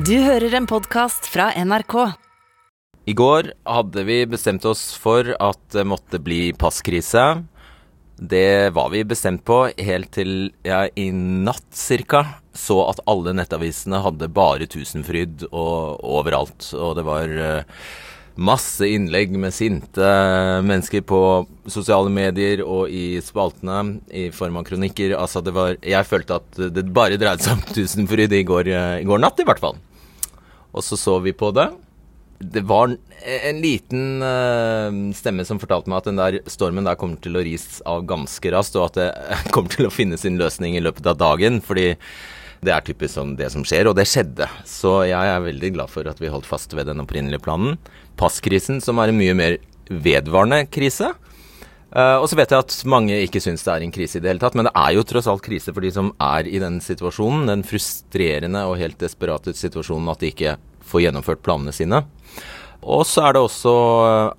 Du hører en podkast fra NRK. I går hadde vi bestemt oss for at det måtte bli passkrise. Det var vi bestemt på helt til jeg i natt cirka så at alle nettavisene hadde bare Tusenfryd og overalt. Og det var eh, masse innlegg med sinte mennesker på sosiale medier og i spaltene i form av kronikker. Altså det var Jeg følte at det bare dreide seg om Tusenfryd i går, eh, i går natt, i hvert fall. Og så så vi på det. Det var en liten uh, stemme som fortalte meg at den der stormen der kommer til å ris av ganske raskt, og at det kommer til å finne sin løsning i løpet av dagen. Fordi det er typisk sånn det som skjer, og det skjedde. Så jeg er veldig glad for at vi holdt fast ved den opprinnelige planen. Passkrisen, som er en mye mer vedvarende krise. Uh, og så vet jeg at mange ikke syns det er en krise i det hele tatt, men det er jo tross alt krise for de som er i den situasjonen. Den frustrerende og helt desperate situasjonen at de ikke får gjennomført planene sine. Og så er det også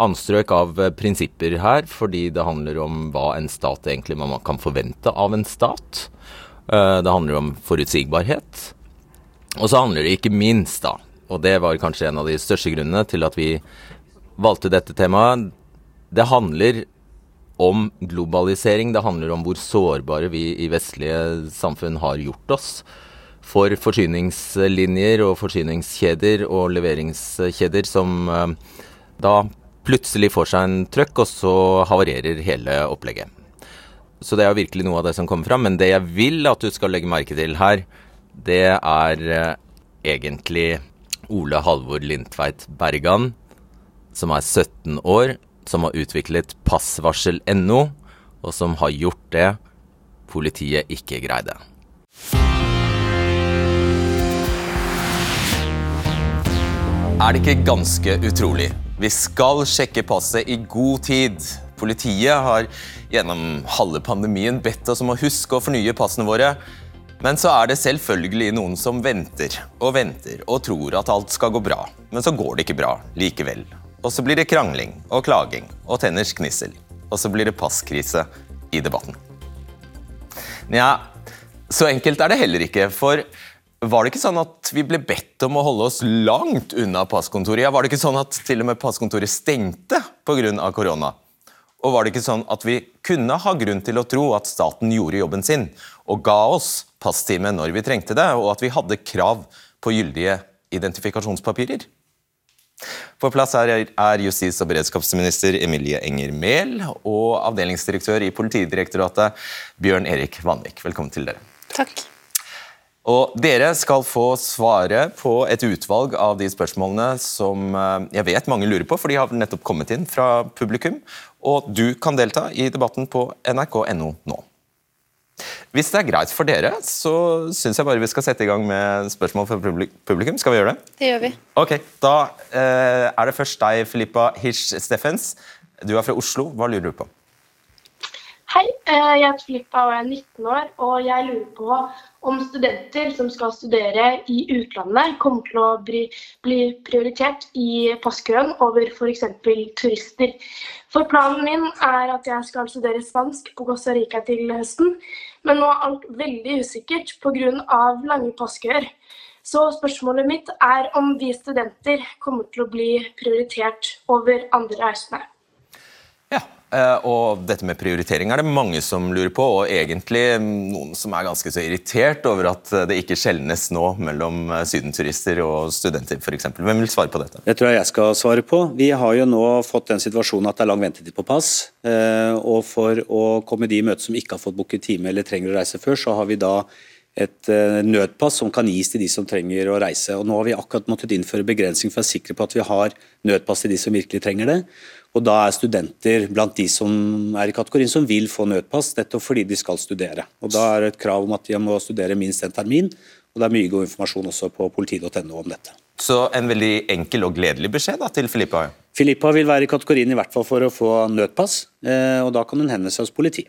anstrøk av prinsipper her, fordi det handler om hva en stat egentlig man kan forvente av en stat. Uh, det handler om forutsigbarhet. Og så handler det ikke minst, da, og det var kanskje en av de største grunnene til at vi valgte dette temaet, det handler om globalisering. Det handler om hvor sårbare vi i vestlige samfunn har gjort oss for forsyningslinjer og forsyningskjeder og leveringskjeder som eh, da plutselig får seg en trøkk, og så havarerer hele opplegget. Så det er virkelig noe av det som kommer fram. Men det jeg vil at du skal legge merke til her, det er eh, egentlig Ole Halvor Lindtveit Bergan, som er 17 år, som har utviklet passvarsel.no, og som har gjort det politiet ikke greide. Er det ikke ganske utrolig? Vi skal sjekke passet i god tid. Politiet har gjennom halve pandemien bedt oss om å huske å fornye passene våre. Men så er det selvfølgelig noen som venter og venter og tror at alt skal gå bra. Men så går det ikke bra likevel. Og så blir det krangling og klaging og tenners gnissel. Og så blir det passkrise i debatten. Nja, så enkelt er det heller ikke. For var det ikke sånn at vi ble bedt om å holde oss langt unna passkontoret? Ja, var det ikke sånn at til og med passkontoret stengte pga. korona? Og var det ikke sånn at vi kunne ha grunn til å tro at staten gjorde jobben sin og ga oss passtime når vi trengte det, og at vi hadde krav på gyldige identifikasjonspapirer? På plass her er justis- og beredskapsminister Emilie Enger Mehl og avdelingsdirektør i Politidirektoratet Bjørn Erik Vanvik. Velkommen til dere. Takk. Og Dere skal få svare på et utvalg av de spørsmålene som eh, jeg vet mange lurer på, for de har nettopp kommet inn fra publikum. Og du kan delta i debatten på nrk.no nå. Hvis det er greit for dere, så syns jeg bare vi skal sette i gang med spørsmål fra publikum. Skal vi gjøre det? Det gjør vi. Ok, Da eh, er det først deg, Filippa Hirsch Steffens. Du er fra Oslo. Hva lurer du på? Hei, eh, jeg heter Filippa og jeg er 19 år. Og jeg lurer på om studenter som skal studere i utlandet, kommer til å bli, bli prioritert i passkøen over f.eks. turister. For planen min er at jeg skal studere spansk på Costa Rica til høsten. Men nå er alt veldig usikkert pga. lange passkøer. Så spørsmålet mitt er om vi studenter kommer til å bli prioritert over andre reisende. Eh, og dette med prioritering er det mange som lurer på, og egentlig noen som er ganske så irritert over at det ikke skjelnes nå mellom eh, sydenturister og studenter f.eks. Hvem vil svare på dette? Det tror jeg jeg skal svare på. Vi har jo nå fått den situasjonen at det er lang ventetid på pass. Eh, og for å komme de i møte som ikke har fått booket time eller trenger å reise før, så har vi da et nødpass som kan gis til de som trenger å reise. Og Nå har vi akkurat måttet innføre begrensning for å være sikre på at vi har nødpass til de som virkelig trenger det. Og Da er studenter blant de som er i kategorien som vil få nødpass, nettopp fordi de skal studere. Og Da er det et krav om at de må studere minst en termin. og Det er mye god informasjon også på politi.no om dette. Så en veldig enkel og gledelig beskjed da, til Filippa? Filippa vil være i kategorien i hvert fall for å få nødpass, eh, og da kan hun henvende seg hos politi.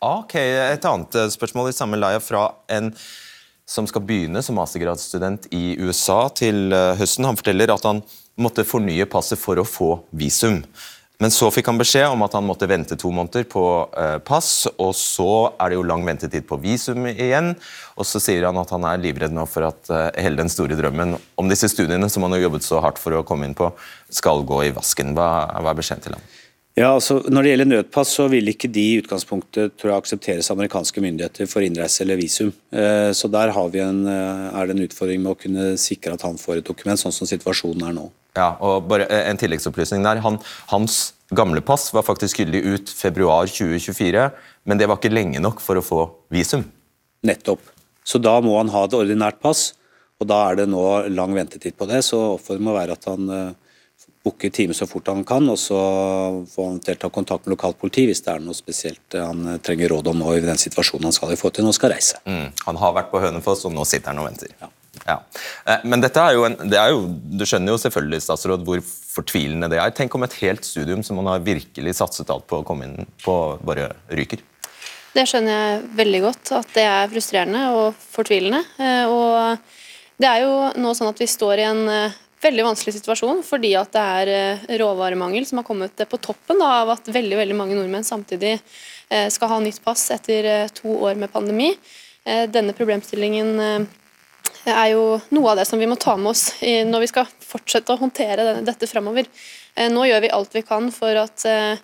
Ok, Et annet eh, spørsmål i samme leia fra en som skal begynne som mastergradsstudent i USA til eh, høsten. Han forteller at han måtte fornye passet for å få visum. Men så fikk han beskjed om at han måtte vente to måneder på eh, pass, og så er det jo lang ventetid på visum igjen. Og så sier han at han er livredd nå for at eh, hele den store drømmen om disse studiene som han har jobbet så hardt for å komme inn på, skal gå i vasken. Hva, er beskjeden til ham? Ja, altså Når det gjelder nødpass, så vil ikke de i utgangspunktet tror jeg, aksepteres av amerikanske myndigheter for innreise eller visum. Eh, så der vi en, er det en utfordring med å kunne sikre at han får et dokument, sånn som situasjonen er nå. Ja, og bare En tilleggsopplysning der. Han, hans gamle pass var faktisk gyldig ut februar 2024, men det var ikke lenge nok for å få visum. Nettopp. Så da må han ha et ordinært pass, og da er det nå lang ventetid på det. Så oppfordringen må være at han booker time så fort han kan, og så får han ta kontakt med lokalt politi hvis det er noe spesielt han uh, trenger råd om nå i den situasjonen han skal i forhold til når han skal reise. Mm. Han har vært på Hønefoss, og nå sitter han og venter. Ja. Ja. Eh, men dette er jo, en, det er jo, du skjønner jo selvfølgelig statsråd, hvor fortvilende det er. Tenk om et helt studium som man har virkelig satset alt på å komme inn på, bare ryker. Det skjønner jeg veldig godt, at det er frustrerende og fortvilende. Eh, og det er jo nå sånn at vi står i en eh, veldig vanskelig situasjon fordi at det er råvaremangel som har kommet på toppen av at veldig, veldig mange nordmenn samtidig skal ha nytt pass etter to år med pandemi. Denne problemstillingen er jo noe av det som vi må ta med oss når vi skal fortsette å håndtere dette framover. Eh, nå gjør vi alt vi kan for at eh,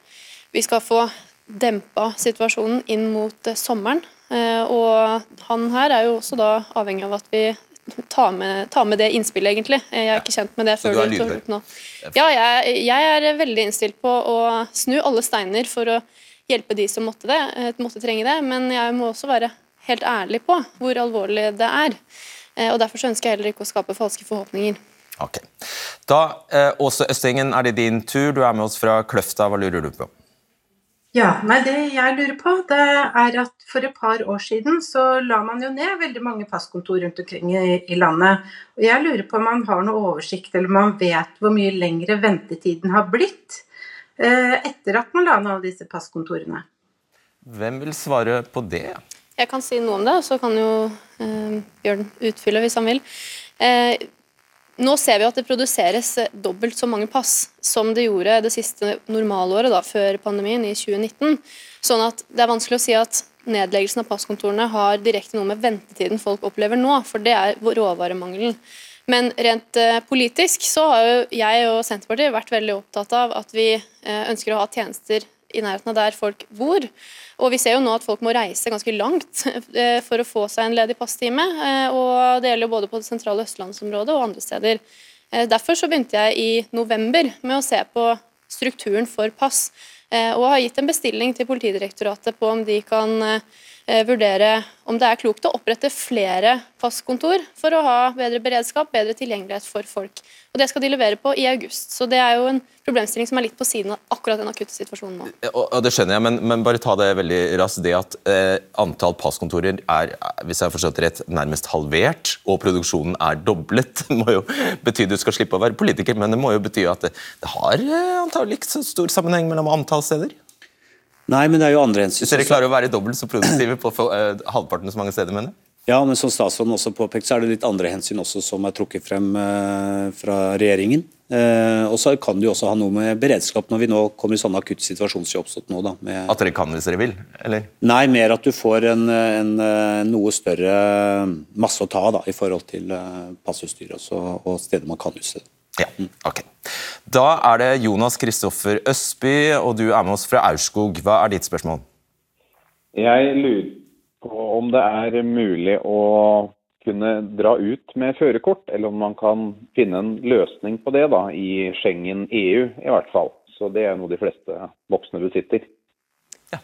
vi skal få dempa situasjonen inn mot eh, sommeren. Og han her er jo også da avhengig av at vi tar med, ta med det innspillet, egentlig. Jeg er ikke kjent med det før du tar nå. Ja, jeg, jeg, er veldig innstilt på å snu alle steiner for å hjelpe de som måtte, det, måtte trenge det, men jeg må også være helt ærlig på hvor alvorlig det er. Eh, og Derfor ønsker jeg heller ikke å skape falske forhåpninger. Ok. Da, eh, Åse Østengen, er det din tur. Du er med oss fra Kløfta. Hva lurer du på? Ja, nei, Det jeg lurer på, det er at for et par år siden så la man jo ned veldig mange passkontor rundt omkring i, i landet. Og Jeg lurer på om man har noe oversikt, eller om man vet hvor mye lengre ventetiden har blitt eh, etter at man la ned alle disse passkontorene. Hvem vil svare på det? Jeg kan si noe om det, og så kan jo eh, Bjørn utfylle hvis han vil. Eh, nå ser vi at det produseres dobbelt så mange pass som det gjorde det siste normalåret, da, før pandemien, i 2019. Sånn at det er vanskelig å si at nedleggelsen av passkontorene har direkte noe med ventetiden folk opplever nå, for det er råvaremangelen. Men rent eh, politisk så har jo jeg og Senterpartiet vært veldig opptatt av at vi eh, ønsker å ha tjenester i nærheten av der folk bor. Og Vi ser jo nå at folk må reise ganske langt eh, for å få seg en ledig passtime. Eh, og Det gjelder jo både på det sentrale østlandsområdet og andre steder. Eh, derfor så begynte jeg i november med å se på strukturen for pass, og har gitt en bestilling til Politidirektoratet på om de kan vurdere om det er klokt å opprette flere passkontor for å ha bedre beredskap, bedre tilgjengelighet for folk. Og Det skal de levere på i august. Så det er jo en problemstilling som er litt på siden av akkurat den akutte situasjonen nå. Og, og Det skjønner jeg, men, men, bare ta det veldig raskt. Det at eh, antall passkontorer er hvis jeg har forstått rett, nærmest halvert, og produksjonen er doblet, må jo bety du skal slippe å være politiker, men det må jo bety at det, det har eh, antagelig ikke så stor sammenheng mellom antall steder? Nei, men det er jo andre hensyn. Hvis dere klarer å være dobbelt så produktive på uh, halvparten så mange steder, mener jeg? Ja, men som statsråden også påpekte, så er det litt andre hensyn også som er trukket frem eh, fra regjeringen. Eh, og så kan det jo også ha noe med beredskap når vi nå kommer i sånne akutte situasjoner som har oppstått nå. Da, med, at dere kan hvis dere vil? eller? Nei, mer at du får en, en, eh, noe større masse å ta da, i forhold til eh, passutstyr og steder man kan utstede. Ja, ok. Da er det Jonas Kristoffer Østby, og du er med oss fra Aurskog. Hva er ditt spørsmål? Jeg lurer på om det er mulig å kunne dra ut med førerkort, eller om man kan finne en løsning på det da, i Schengen EU i hvert fall. Så det er noe de fleste voksne besitter. Ja.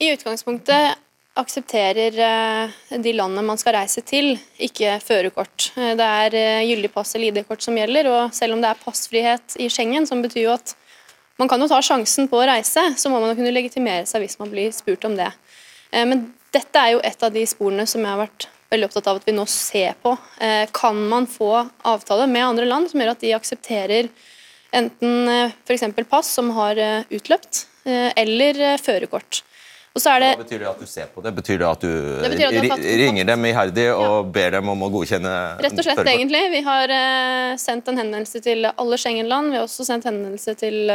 I utgangspunktet aksepterer eh, de landene man skal reise til, ikke førerkort. Eh, det er eh, gyldig pass eller ID-kort som gjelder, og selv om det er passfrihet i Schengen, som betyr jo at man kan jo ta sjansen på å reise, så må man jo kunne legitimere seg hvis man blir spurt om det. Men dette er jo et av de sporene som jeg har vært veldig opptatt av at vi nå ser på. Kan man få avtale med andre land som gjør at de aksepterer enten f.eks. pass som har utløpt, eller førerkort. Hva betyr det at du ser på det? Betyr det at du, det at du ringer dem iherdig og ja. ber dem om å godkjenne Rett og slett, egentlig. Vi har sendt en henvendelse til alle Schengen-land. Vi har også sendt henvendelse til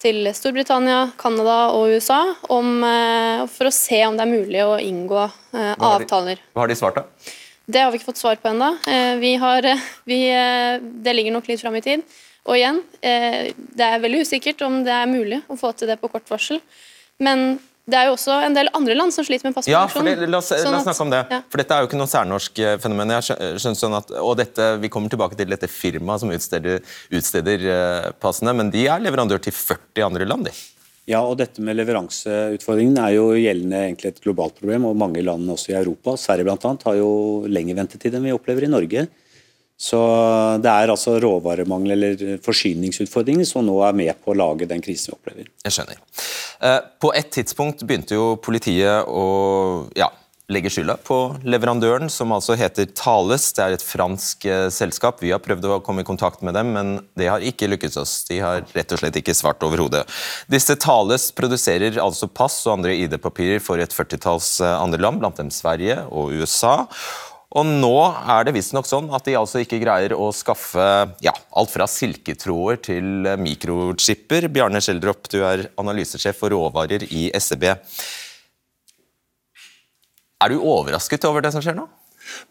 til Storbritannia, Canada og USA om, eh, for å se om det er mulig å inngå eh, Hva avtaler. de-. Hva har de svart, da? Det har vi ikke fått svar på ennå. Vi har, eh, det ligger nok litt fram i tid. Og igjen, eh, det er veldig usikkert om det er mulig å få til det på kort varsel. Men det er jo også en del andre land som sliter med Ja, passproduksjon. det, la, oss, Sånn la oss snakke om det. ja. For dette er jo ikke noe særnorsk eh, fenomen. Jeg skjønner sånn at, og dette, Vi kommer tilbake til dette firmaet som utsteder, utsteder eh, passene, men de er leverandør til 40 andre land. de. Ja, og dette med leveranseutfordringen er jo gjeldende egentlig et globalt problem, og mange land også i Europa, Sverige bl.a., har jo lengre ventetid enn vi opplever i Norge. Så det er altså råvaremangel eller forsyningsutfordringer som nå er med på å lage den krisen vi opplever. Jeg skjønner. Eh, På et tidspunkt begynte jo politiet å ja, legge skylda på leverandøren, som altså heter Thales. Det er et fransk eh, selskap. Vi har prøvd å komme i kontakt med dem, men det har ikke lykkes oss. De har rett og slett ikke svart overhodet. Disse Thales produserer altså pass og andre ID-papirer for et førtitalls eh, andre land, blant dem Sverige og USA. Og nå er det visstnok sånn at de altså ikke greier å skaffe ja, alt fra silketråder til mikrochipper. Bjarne Schjelderup, du er analysesjef for råvarer i SEB. Er du overrasket over det som skjer nå?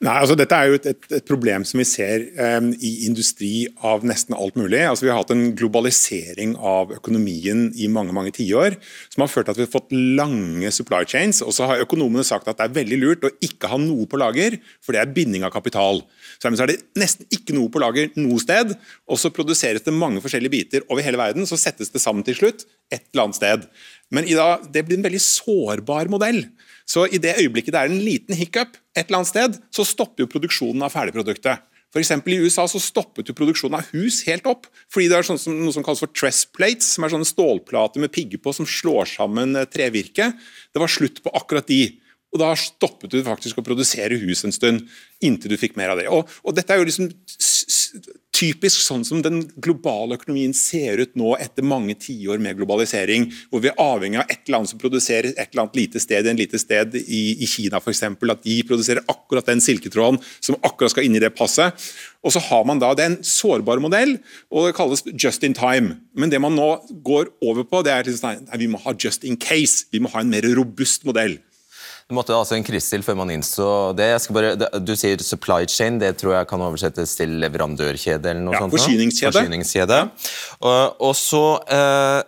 Nei, altså Dette er jo et, et, et problem som vi ser um, i industri av nesten alt mulig. Altså Vi har hatt en globalisering av økonomien i mange mange tiår, som har ført til at vi har fått lange supply chains. Og så har økonomene sagt at det er veldig lurt å ikke ha noe på lager, for det er binding av kapital. Så er det nesten ikke noe på lager noe sted, og så produseres det mange forskjellige biter over hele verden. Så settes det sammen til slutt et eller annet sted. Men i dag, det blir en veldig sårbar modell. Så i det øyeblikket det er en liten hiccup et eller annet sted, så stopper jo produksjonen av ferdigproduktet. For I USA så stoppet jo produksjonen av hus helt opp. fordi det er sånn som, noe som kalles for tress plates, som er sånne stålplater med pigger på som slår sammen eh, trevirke. Det var slutt på akkurat de. Og da stoppet du faktisk å produsere hus en stund, inntil du fikk mer av det. Og, og dette er jo liksom typisk sånn som den globale økonomien ser ut nå etter mange tiår med globalisering, hvor vi er avhengig av et annet som produserer et eller annet lite sted i en lite sted i, i Kina f.eks. At de produserer akkurat den silketråden som akkurat skal inn i det passet. Og så har man da, Det er en sårbar modell, og det kalles just in time. Men det man nå går over på, det er at vi må ha just in case. Vi må ha en mer robust modell. Det måtte altså en krise til før man innså det. Jeg skal bare, du sier supply chain, det tror jeg kan oversettes til leverandørkjede eller noe Ja, sånt? forsyningskjede. Forsyningskjede. Og, og så eh,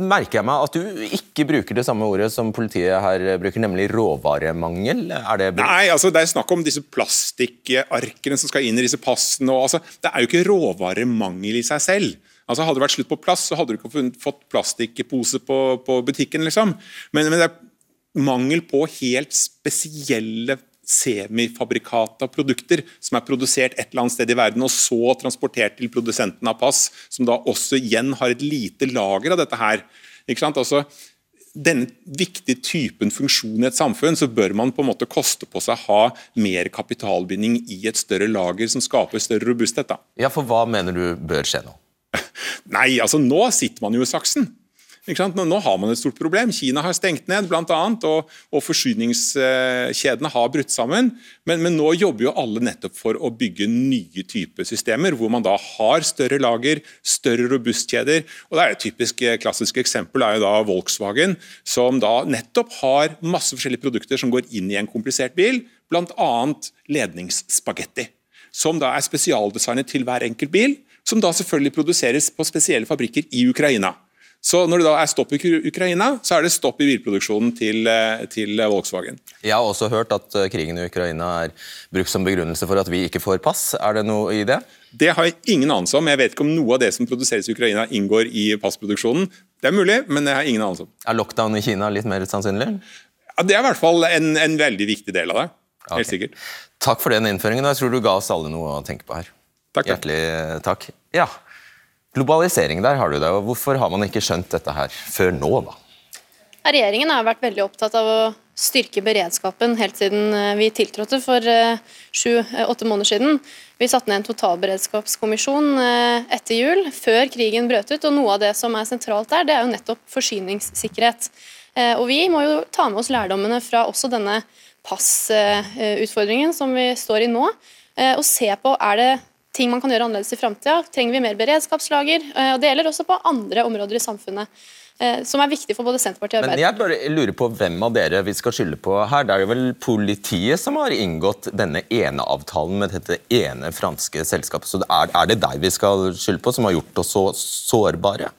merker jeg meg at du ikke bruker det samme ordet som politiet her bruker, nemlig råvaremangel. Er det Nei, altså det er snakk om disse plastikkarkene som skal inn i disse passene. Og, altså, det er jo ikke råvaremangel i seg selv. Altså Hadde det vært slutt på plass, så hadde du ikke fått plastikkpose på, på butikken. liksom. Men, men det er mangel på helt spesielle semifabrikata produkter som er produsert et eller annet sted i verden og så transportert til produsenten av pass, som da også igjen har et lite lager av dette her. Ikke sant? Altså, denne viktige typen funksjon i et samfunn, så bør man på en måte koste på seg å ha mer kapitalbinding i et større lager som skaper større robusthet. da. Ja, for hva mener du bør skje nå? Nei, altså nå sitter man jo i saksen. Nå, har man et stort problem. Kina har stengt ned, annet, og, og forsyningskjedene har brutt sammen. Men, men nå jobber jo alle nettopp for å bygge nye typer systemer, hvor man da har større lager, større robustkjeder. Og det er Et typisk eh, klassisk eksempel er jo da Volkswagen, som da nettopp har masse forskjellige produkter som går inn i en komplisert bil, bl.a. ledningsspagetti. Som da er spesialdesignet til hver enkelt bil, som da selvfølgelig produseres på spesielle fabrikker i Ukraina. Så når det da er stopp i Ukraina, så er det stopp i bilproduksjonen til, eh, til eh, Volkswagen. Jeg har også hørt at eh, krigen i Ukraina er brukt som begrunnelse for at vi ikke får pass. Er det noe i det? Det har jeg ingen anelse om. Jeg vet ikke om noe av det som produseres i Ukraina inngår i passproduksjonen. Det er mulig, men det har jeg ingen anelse om. Er lockdown i Kina litt mer sannsynlig? Ja, det er i hvert fall en, en veldig viktig del av det. Helt sikkert. Takk for den innføringen, og jeg tror du ga oss alle noe å tenke på her. Takk. Hjertelig takk. Ja, globalisering der har du det. og Hvorfor har man ikke skjønt dette her før nå, da? Regjeringen har vært veldig opptatt av å styrke beredskapen helt siden eh, vi tiltrådte for sju-åtte måneder siden. Vi satte ned en totalberedskapskommisjon eh, etter jul, før krigen brøt ut. og Noe av det som er sentralt der, det er jo nettopp forsyningssikkerhet. Eh, Og Vi må jo ta med oss lærdommene fra også denne passutfordringen som vi står i nå, eh, og se på er det ting man kan gjøre annerledes i framtida. Trenger vi mer beredskapslager? Eh, og Det gjelder også på andre områder i samfunnet. eh, Som er viktig for både Senterpartiet og Men jeg bare lurer på hvem av dere vi skal skylde på her. Det er jo vel politiet som har inngått denne ene avtalen med dette ene franske selskapet. Så er, er det deg vi skal skylde på, som har gjort oss så sårbare?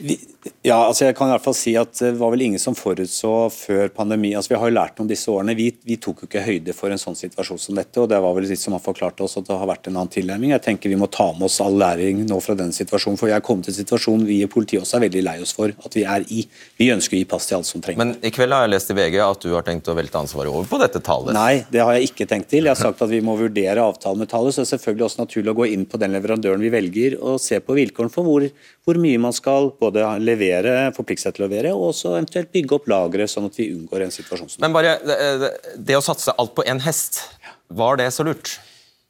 Vi, ja, altså jeg kan i hvert fall si at Det var vel ingen som forutså før pandemi. altså Vi har jo lært om disse årene. Vi, vi tok jo ikke høyde for en sånn situasjon som dette. og Det var vel litt som han forklarte oss at det har vært en annen tilnærming. Jeg tenker Vi må ta med oss all læring nå fra denne situasjonen. For jeg er kommet til en situasjon vi i politiet også er veldig lei oss for at vi er i. Vi ønsker å gi pass til alle som trenger Men i kveld har jeg lest i VG at du har tenkt å velte ansvaret over på dette tallet. Nei, det har jeg ikke tenkt til. Jeg har sagt at vi må vurdere avtalen med tallet. Så det er selvfølgelig også naturlig å gå inn på den leverandøren vi velger og se på vilkårene for hvor, hvor mye man skal både levere, forplikte seg til å levere, og også eventuelt bygge opp lagre, sånn at vi unngår en situasjon som Men bare det, det- det å satse alt på én hest, var det så lurt?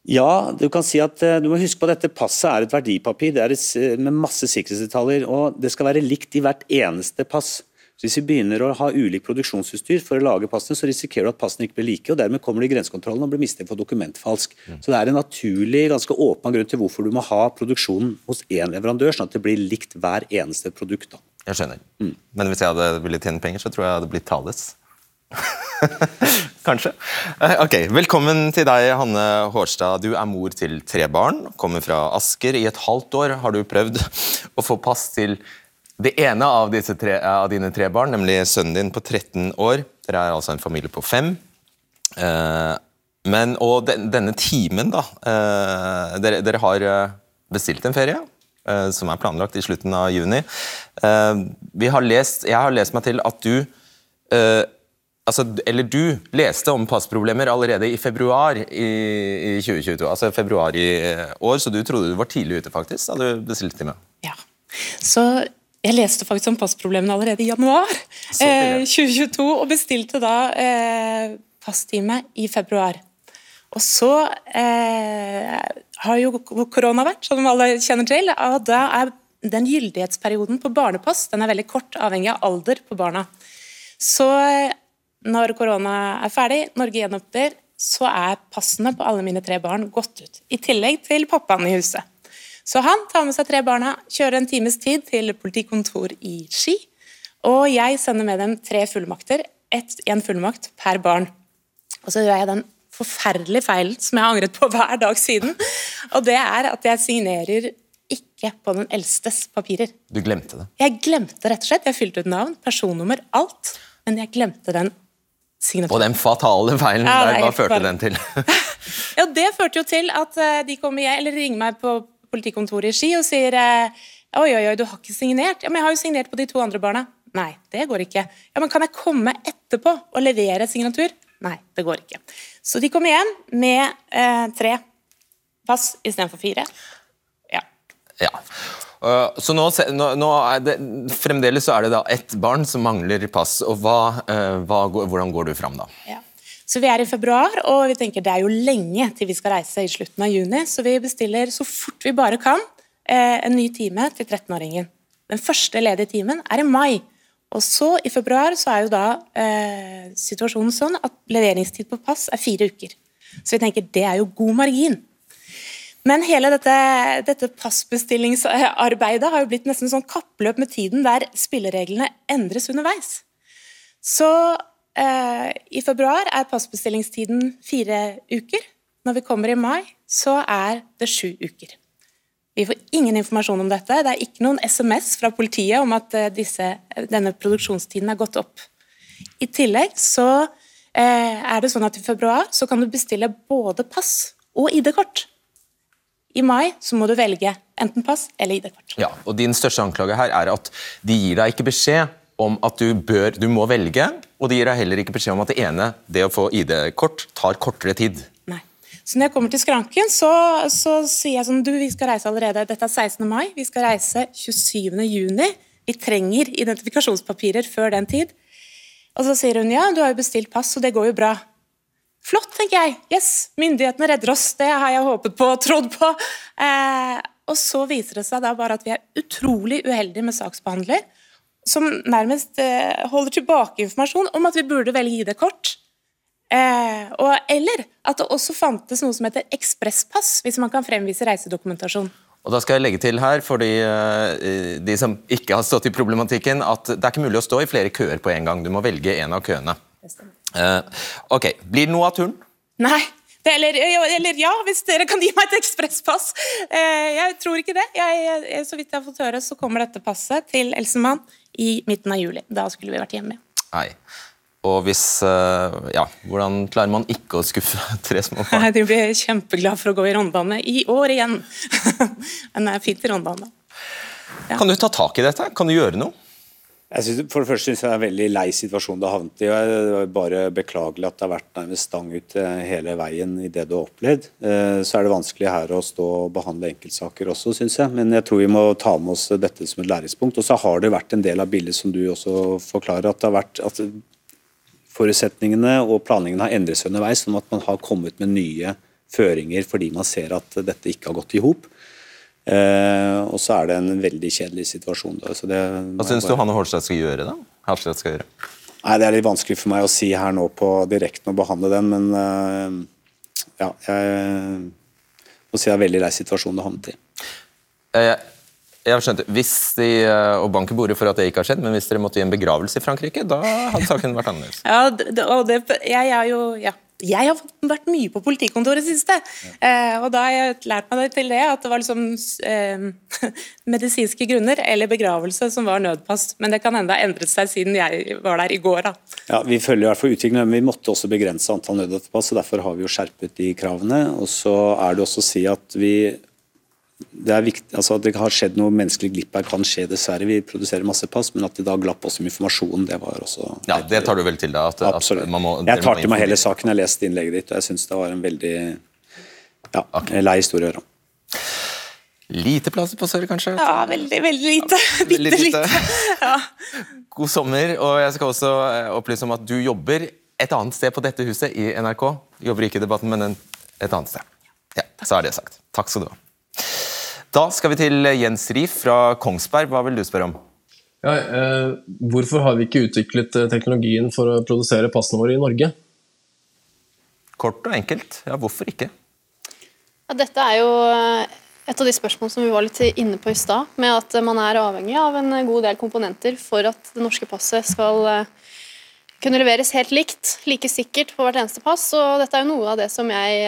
Ja, du kan si at eh, du må huske på at dette passet er et verdipapir det er et, med masse sikkerhetsdetaljer, og det skal være likt i hvert eneste pass. Så Hvis vi begynner å ha ulik produksjonsutstyr for å lage passene, så risikerer du at passene ikke blir like, og dermed kommer de i grensekontrollen og blir mistenkt for dokumentfalsk. Så Det er en naturlig, ganske åpen grunn til hvorfor du må ha produksjonen hos én leverandør, sånn at det blir likt hver eneste produkt. da. Jeg skjønner. Men hvis jeg hadde ville tjene penger, så tror jeg jeg hadde blitt Thales. Kanskje. Eh, Ok, Velkommen til deg, Hanne Hårstad. Du er mor til tre barn, kommer fra Asker. I et halvt år har du prøvd å få pass til det ene av, tre, av dine tre barn, nemlig sønnen din på 13 år. Dere er altså en familie på fem. Eh, Men, og den, denne timen, da eh, dere, dere har eh, bestilt en ferie, som er planlagt i slutten av juni. Har lest, jeg har lest meg til at du altså, Eller du leste om passproblemer allerede i februar i, i 2022. Altså februar i år, så du trodde du var tidlig ute, faktisk, da du bestilte time. Ja. Så jeg leste faktisk om passproblemene allerede i januar eh, 2022, og bestilte da eh, passtime i februar. Og så eh, har jo korona vært, som alle kjenner til, og da er den gyldighetsperioden på barnepass den er veldig kort, avhengig av alder på barna. Så eh, når korona er ferdig, Norge gjenåpner, så er passene på alle mine tre barn gått ut. I tillegg til pappaen i huset. Så han tar med seg tre barna, kjører en times tid til politikontor i Ski, og jeg sender med dem tre fullmakter, én en fullmakt per barn. Og så gjør jeg den forferdelige feilen som jeg har angret på hver dag siden, og det er at jeg signerer ikke på den eldstes papirer. Du glemte det. Jeg glemte rett og slett, jeg fylte ut navn, personnummer, alt, men jeg glemte den Og den fatale feilen Ja, der, er hva førte bare- den til? Ja, det førte jo til at eh, de kom igjen, eller ringer meg på politikontoret i Ski og sier eh, oi, oi, oi, du har ikke signert. Ja, men jeg har jo signert på de to andre barna. Nei, det går ikke. Ja, men kan jeg komme etterpå og levere signatur? Nei, det går ikke. Så de kommer igjen med eh, tre pass istedenfor fire. Ja. Ja. Uh, så nå, nå, nå det, Fremdeles så er det da ett barn som mangler pass. og hva, uh, hva, Hvordan går du fram da? Ja. Så vi er i februar, og vi tenker det er jo lenge til vi skal reise i slutten av juni, så vi bestiller så fort vi bare kan eh, en ny time til 13-åringen. Den første ledige timen er i mai. Og så i februar så er jo da eh, situasjonen sånn at leveringstid på pass er fire uker. Så vi tenker det er jo god margin. Men hele dette, dette passbestillingsarbeidet har jo blitt nesten sånn kappløp med tiden der spillereglene endres underveis. Så i februar er passbestillingstiden fire uker. Når vi kommer i mai, så er det sju uker. Vi får ingen informasjon om dette. Det er ikke noen SMS fra politiet om at eh, disse, denne produksjonstiden er gått opp. I tillegg så eh, er det sånn at i februar så kan du bestille både pass og ID-kort. I mai så må du velge enten pass eller ID-kort. Ja, og Din største anklage her er at de gir deg ikke beskjed om at du bør, du må velge, og de gir deg heller ikke beskjed om at det ene, det å få ID-kort, tar kortere tid. Nei. Så når jeg kommer til skranken, så, så sier jeg sånn Du, vi skal reise allerede. Dette er 16. mai. Vi skal reise 27. juni. Vi trenger identifikasjonspapirer før den tid. Og så sier hun ja, du har jo bestilt pass, så det går jo bra. Flott, tenker jeg. Yes, myndighetene redder oss. Det har jeg håpet på og trodd på. Eh, og så viser det seg da bare at vi er utrolig uheldige med saksbehandler, som nærmest eh, holder tilbake informasjon om at vi burde velge ID-kort Eh, og, eller at det også fantes noe som heter ekspresspass, hvis man kan fremvise reisedokumentasjon. Og da skal jeg legge til her, for de, de som ikke har stått i problematikken, at det er ikke mulig å stå i flere køer på en gang. Du må velge en av køene. Eh, ok, Blir det noe av turen? Nei. Det, eller, eller, ja, hvis dere kan gi meg et ekspresspass. Eh, jeg tror ikke det. Jeg, så vidt jeg har fått høre, så kommer dette passet til Elsenmann i midten av juli. Da skulle vi vært hjemme. Nei. Og hvis uh, Ja, hvordan klarer man ikke å skuffe tre små barn? Nei, De blir kjempeglade for å gå i rondbane i år igjen. Men det er fint i rondbane. Ja. Kan du ta tak i dette? Kan du gjøre noe? Jeg synes, for det første synes jeg det er en veldig lei situasjon du har havnet i. og Det er bare beklagelig at det har vært nærmest stang ut eh, hele veien i det du har opplevd. Eh, så er det vanskelig her å stå og behandle enkeltsaker også, syns jeg. Men jeg tror vi må ta med oss dette som et læringspunkt. Og så har det vært en del av bildet som du også forklarer, at det har vært at forutsetningene og planleggingen har endret seg underveis, sånn at man har kommet med nye føringer fordi man ser at dette ikke har gått i hop. Eh, og så er det en veldig kjedelig situasjon. Da, det, Hva syns bare... du Hanne Holstad skal gjøre, da? Harstad skal gjøre? Nei, Det er litt vanskelig for meg å si her nå på direkten og behandle den, men eh, ja, jeg må si det er en veldig lei situasjon det havnet i. Eh, jeg har skjønt, hvis de, eh, og banker bordet for at det ikke har skjedd, men hvis dere måtte i en begravelse i Frankrike, da hadde saken vært annerledes. Ja, det, og det, jeg er jo, ja. Jeg har vært mye på politikontoret i siste, ja. eh, og da har jeg lært meg til det at det var liksom eh, medisinske grunner eller begravelse som var nødpass. Men det kan hende ha endret seg siden jeg var der i går. Da. Ja, Vi følger i hvert fall utviklingen, men vi måtte også begrense antall nødpass. og Derfor har vi jo skjerpet de kravene. Og så er det også å si at vi det er viktig, altså at det har skjedd noe menneskelig glipp her, kan skje dessverre. Vi produserer masse pass, men at det da glapp også med informasjon, det var også Ja, Det tar du vel til deg? Absolutt. Må, jeg tar til meg hele saken. Jeg leste innlegget ditt, og jeg syns det var en veldig ja, okay. lei historie å høre om. Lite plass på Sør, kanskje? Ja, veldig, veldig lite. Bitte lite. ja. God sommer, og jeg skal også eh, opplyse om at du jobber et annet sted på dette huset i NRK. Jobber ikke i debatten, men et annet sted. Ja, Så er det sagt. Takk skal du ha. Da skal vi til Jens Rief fra Kongsberg. Hva vil du spørre om? Ja, eh, hvorfor har vi ikke utviklet eh, teknologien for å produsere passene våre i Norge? Kort og enkelt. Ja, hvorfor ikke? Ja, dette er jo eh, et av de spørsmålene som vi var litt inne på i stad, med at man er avhengig av en god del komponenter for at det norske passet skal eh, kunne leveres helt likt, like sikkert på hvert eneste pass. Og dette er jo noe av det som jeg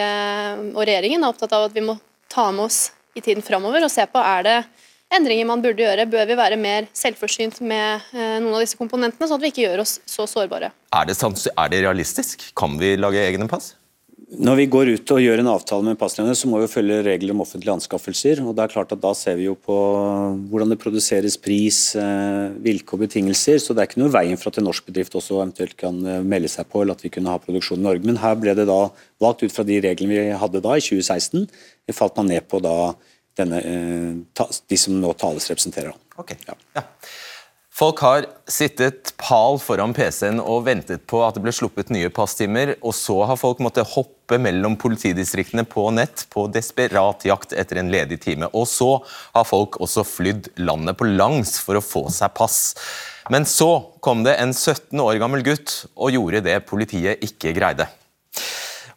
og regjeringen er opptatt av at vi må ta med oss i tiden framover og se på er det endringer man burde gjøre. Bør vi være mer selvforsynt med eh, noen av disse komponentene, sånn at vi ikke gjør oss så sårbare. Er det, er det realistisk? Kan vi lage egne pass? Når vi går ut og gjør en avtale med passleverandør, så må vi følge regler om offentlige anskaffelser. og det er klart at Da ser vi jo på hvordan det produseres pris, eh, vilkår og betingelser. Så det er ikke noe veien for at en norsk bedrift også eventuelt kan eh, melde seg på, eller at vi kunne ha produksjon i Norge. Men her ble det da valgt ut fra de reglene vi hadde da, i 2016. Det falt man ned på da denne, eh, de som nå tales representerer. Okay. Ja. ja. Folk har sittet pal foran PC-en og ventet på at det ble sluppet nye passtimer, og så har folk måttet hoppe mellom politidistriktene på nett på desperat jakt etter en ledig time. Og så har folk også flydd landet på langs for å få seg pass. Men så kom det en 17 år gammel gutt og gjorde det politiet ikke greide.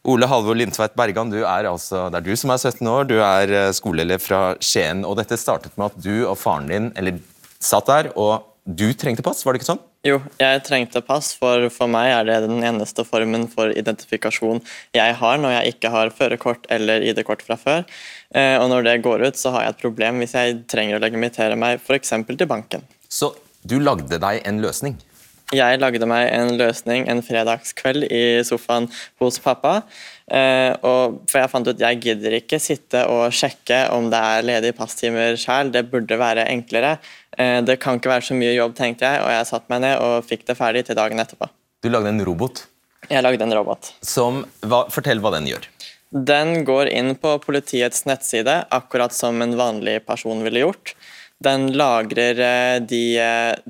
Ole Halvor Lindtveit Bergan, er altså, det er du som er 17 år, du er eh, skoleelev fra Skien. og Dette startet med at du og faren din eller, satt der og du trengte pass, var det ikke sånn? Jo, jeg trengte pass, for for meg er det den eneste formen for identifikasjon jeg har når jeg ikke har førerkort eller ID-kort fra før. Eh, og når det går ut, så har jeg et problem hvis jeg trenger å legitimitere meg f.eks. til banken. Så du lagde deg en løsning? Jeg lagde meg en løsning en fredagskveld i sofaen hos pappa. Eh, og for jeg fant ut jeg gidder ikke sitte og sjekke om det er ledige passtimer sjøl. Det burde være enklere. Eh, det kan ikke være så mye jobb, tenkte jeg, og jeg satte meg ned og fikk det ferdig til dagen etterpå. Du lagde en robot? Jeg lagde en robot. Som, hva, fortell hva den gjør. Den går inn på politiets nettside, akkurat som en vanlig person ville gjort. Den lagrer eh, de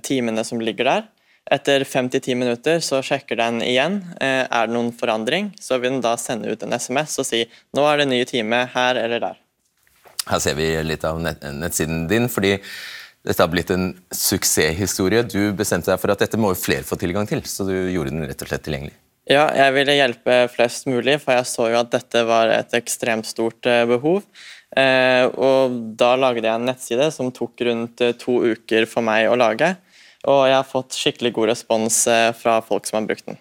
timene som ligger der. Etter 5-10 minutter så sjekker den igjen. Eh, er det noen forandring, så vil den da sende ut en SMS og si nå er det ny time her eller der. Her ser vi litt av nett nettsiden din. fordi dette har blitt en suksesshistorie. Du bestemte deg for at dette må jo flere få tilgang til, så du gjorde den rett og slett tilgjengelig. Ja, jeg ville hjelpe flest mulig, for jeg så jo at dette var et ekstremt stort eh, behov. Eh, og da lagde jeg en nettside som tok rundt to uker for meg å lage. Og jeg har fått skikkelig god respons fra folk som har brukt den.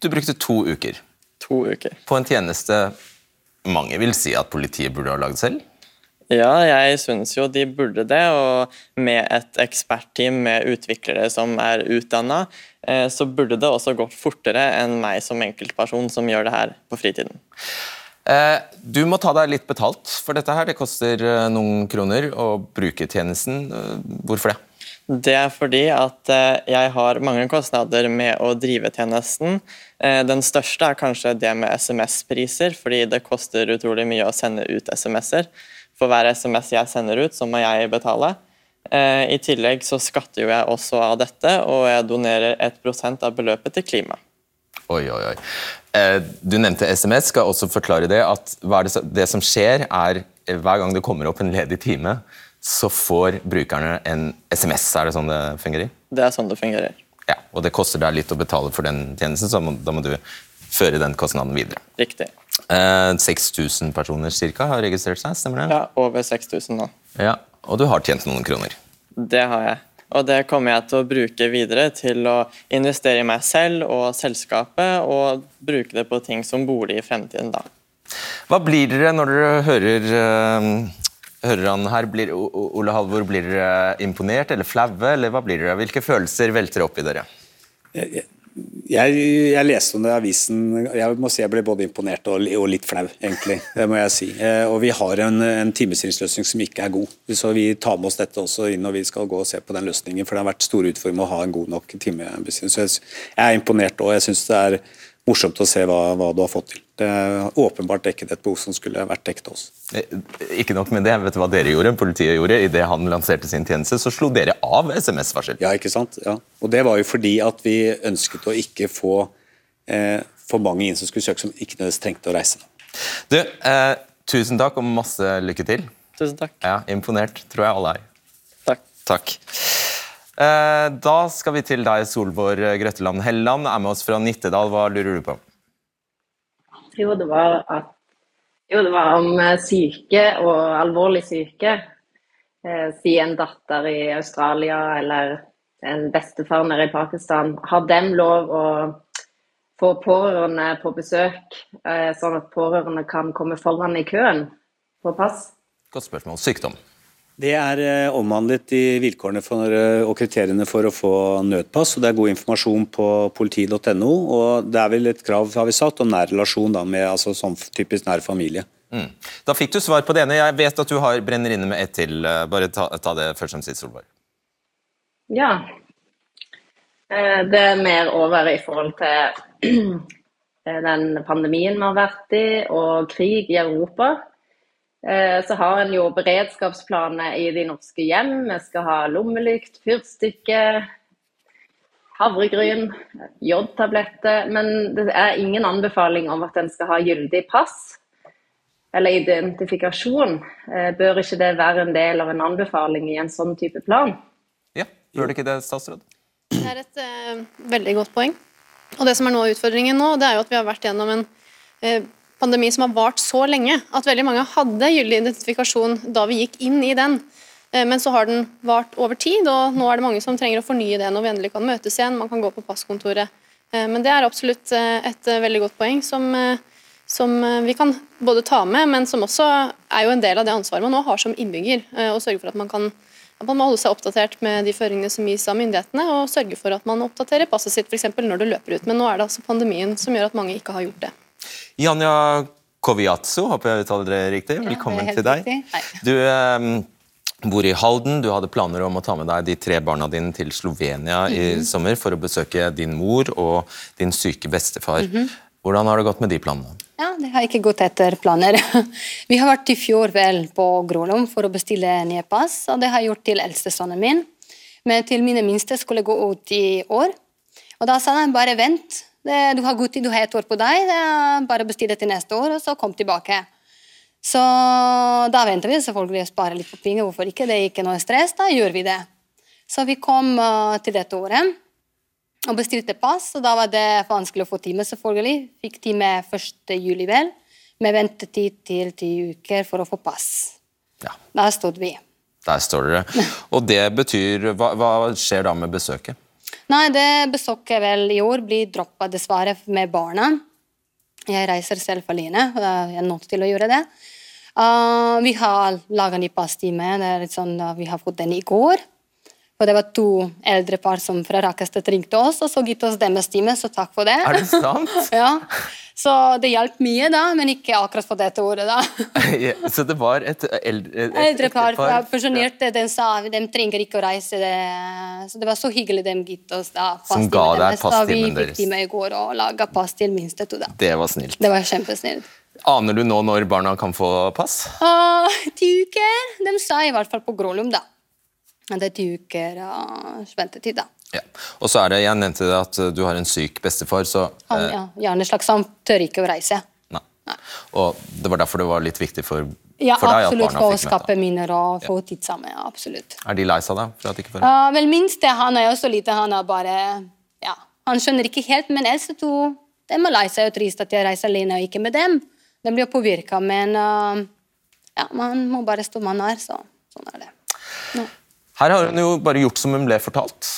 Du brukte to uker? To uker. På en tjeneste mange vil si at politiet burde ha lagd selv? Ja, jeg syns jo de burde det. Og med et ekspertteam med utviklere som er utdanna, eh, så burde det også gått fortere enn meg som enkeltperson som gjør det her på fritiden. Eh, du må ta deg litt betalt for dette her. Det koster eh, noen kroner å bruke tjenesten. Hvorfor det? Det er fordi at jeg har mange kostnader med å drive tjenesten. Den største er kanskje det med SMS-priser, fordi det koster utrolig mye å sende ut SMS-er. For hver SMS jeg sender ut, så må jeg betale. Eh, I tillegg så skatter jo jeg også av dette, og jeg donerer 1% av beløpet til klima. Oi, oi, oi. Eh, du nevnte SMS. Skal også forklare det at det som skjer, er hver gang det kommer opp en ledig time, så får brukerne en SMS. Er det sånn det fungerer? Det er sånn det fungerer. Ja, Og det koster deg litt å betale for den tjenesten, så da må du føre den kostnaden videre. Riktig. Eh, 6000 personer cirka, har registrert seg, stemmer det? Ja, over 6000 nå. Ja, Og du har tjent noen kroner? Det har jeg. Og det kommer jeg til å bruke videre til å investere i meg selv og selskapet, og bruke det på ting som bolig i fremtiden da. Hva blir dere når dere hører, uh, hører han her? Blir, Ole Halvor, blir dere imponert eller flaue, eller hva blir dere? Hvilke følelser velter opp i dere? Jeg, jeg, leste om det i avisen. Jeg må si jeg ble både imponert og, og, litt flau, egentlig. Det må jeg si. Eh, og vi har en, en timestyringsløsning som ikke er god. Så vi tar med oss dette også inn når vi skal gå og se på den løsningen. For det har vært store utfordringer med å ha en god nok timebestyring. Så jeg, jeg er imponert òg. jeg syns det er morsomt å se hva, hva, du har fått til. Det er åpenbart dekket et behov som skulle vært dekket av oss. ikke nok med det, vet du hva dere gjorde? Politiet gjorde Idet han lanserte sin tjeneste, så slo dere av SMS-varsel. Ja, ikke sant. Ja. Og det var jo fordi at vi ønsket å ikke få eh, for mange inn som skulle søke, som ikke nødvendigvis trengte å reise. Du, eh, tusen takk og masse lykke til. Tusen takk. Ja, Imponert, tror jeg alle er. Takk. Takk. Eh, da skal vi til deg, Solvår Grøtteland Helleland, er med oss fra Nittedal. Hva lurer du på? Jo, det var, at, jo, det var om eh, syke og alvorlig syke. Eh, si en datter i Australia eller en bestefar nede i Pakistan. Har dem lov å få pårørende på besøk, eh, sånn at pårørende kan komme foran i køen på pass? Godt spørsmål. Sykdom? Det er eh, omhandlet i vilkårene for, eh, og kriteriene for å få nødpass. og Det er god informasjon på politi.no. og Det er vel et krav har vi satt, om nær relasjon da, med altså, sånn typisk nær familie. Mm. Da fikk du svar på det ene. Jeg vet at du har brenner inne med ett til. Eh, bare ta, ta, det først som sist, Solborg. Ja. Det er mer over i forhold til den pandemien vi har vært i, og krig i Europa. Eh, så har en jo beredskapsplaner i de norske hjem. Vi skal ha lommelykt, fyrstikke, havregryn, jodtabletter. Men det er ingen anbefaling om at en skal ha gyldig pass eller identifikasjon. Eh, bør ikke det være en del av en anbefaling i en sånn type plan? Ja, bør det ikke det, statsråd? Det er et uh, veldig godt poeng. Og det som er noe av utfordringen nå, det er jo at vi har vært gjennom en uh, pandemi som har vart så lenge at veldig mange hadde gyldig identifikasjon da vi gikk inn i den. Eh, men så har den vart over tid, og nå er det mange som trenger å fornye det når vi endelig kan møtes igjen. Man kan gå på passkontoret. Eh, men det er absolutt eh, et veldig godt poeng som, som vi kan både ta med, men som også er jo en del av det ansvaret man nå har som innbygger. Å sørge for at man kan at man må holde seg oppdatert med de føringene som gis av myndighetene, og sørge for at man oppdaterer passet sitt f.eks. når du løper ut. Men nå er det altså pandemien som gjør at mange ikke har gjort det. Janja Koviatso, håper jeg uttaler det riktig. Velkommen ja, det til deg. Du eh, bor i Halden. Du hadde planer om å ta med deg de tre barna dine til Slovenia mm -hmm. i mhm. sommer for å besøke din mor og din syke bestefar. Mm -hmm. Hvordan har det gått med de planene? Ja, Det har ikke gått etter planer. Vi har vært i fjor vel på Grålom for å bestille nye pass, og det har jeg gjort til eldste sønnen min. Men til mine minste skulle gå ut i år. Og da sa han bare vent, det, du har god tid, du har et år på deg. Det er bare å det til neste år, og så kom tilbake. Så da venter vi selvfølgelig å spare litt på penger. Hvorfor ikke? Det er ikke noe stress. Da gjør vi det. Så vi kom uh, til dette året. og bestilte pass, og da var det vanskelig å få time, selvfølgelig. Fikk time 1. juli, vel, med ventetid til ti uker for å få pass. Ja. Der stod vi. Der står dere. Og det betyr Hva, hva skjer da med besøket? Nei, det besøket vel i år blir droppa dessverre med barna. Jeg reiser selv alene, jeg er nødt til å gjøre det. Uh, vi har laga ny passtime. Sånn, uh, vi har fått den i går. Og det var to eldre par som fra Rakestet ringte oss og så gitt oss deres time, så takk for det. Er det sant? ja. Så det hjalp mye, da, men ikke akkurat på dette ordet, da. Ja, Så det var et eldre, et, Eldre par, par. pensjonerte, de sa de trenger ikke å reise. Det. Så det var så hyggelig de gitt oss da Som ga deg deres. Så passtimen vi fikk time i går og laga pass til minste to, da. Det var snilt. Det var kjempesnilt. Aner du nå når barna kan få pass? Uh, ti uker. De sa i hvert fall på Grålum, da. Det er ti uker uh, ventetid, da. Ja. Og så er det, Jeg nevnte det at uh, du har en syk bestefar, så Han, ja, gjerne slags, han tør ikke å reise. Nei, Og det var derfor det var litt viktig for, Ja, for deg absolutt, for å skape minner og få tid sammen. Ja, absolutt. Er de lei seg da? For at ikke får... Uh, vel, minste han er jo så lite, han er bare Ja, han skjønner ikke helt, men eldste to de er lei seg og trist at jeg reiser alene og ikke med dem. De blir jo påvirka, men uh, ja, man må bare stå man er, så sånn er det. Her har hun jo bare gjort som hun ble fortalt.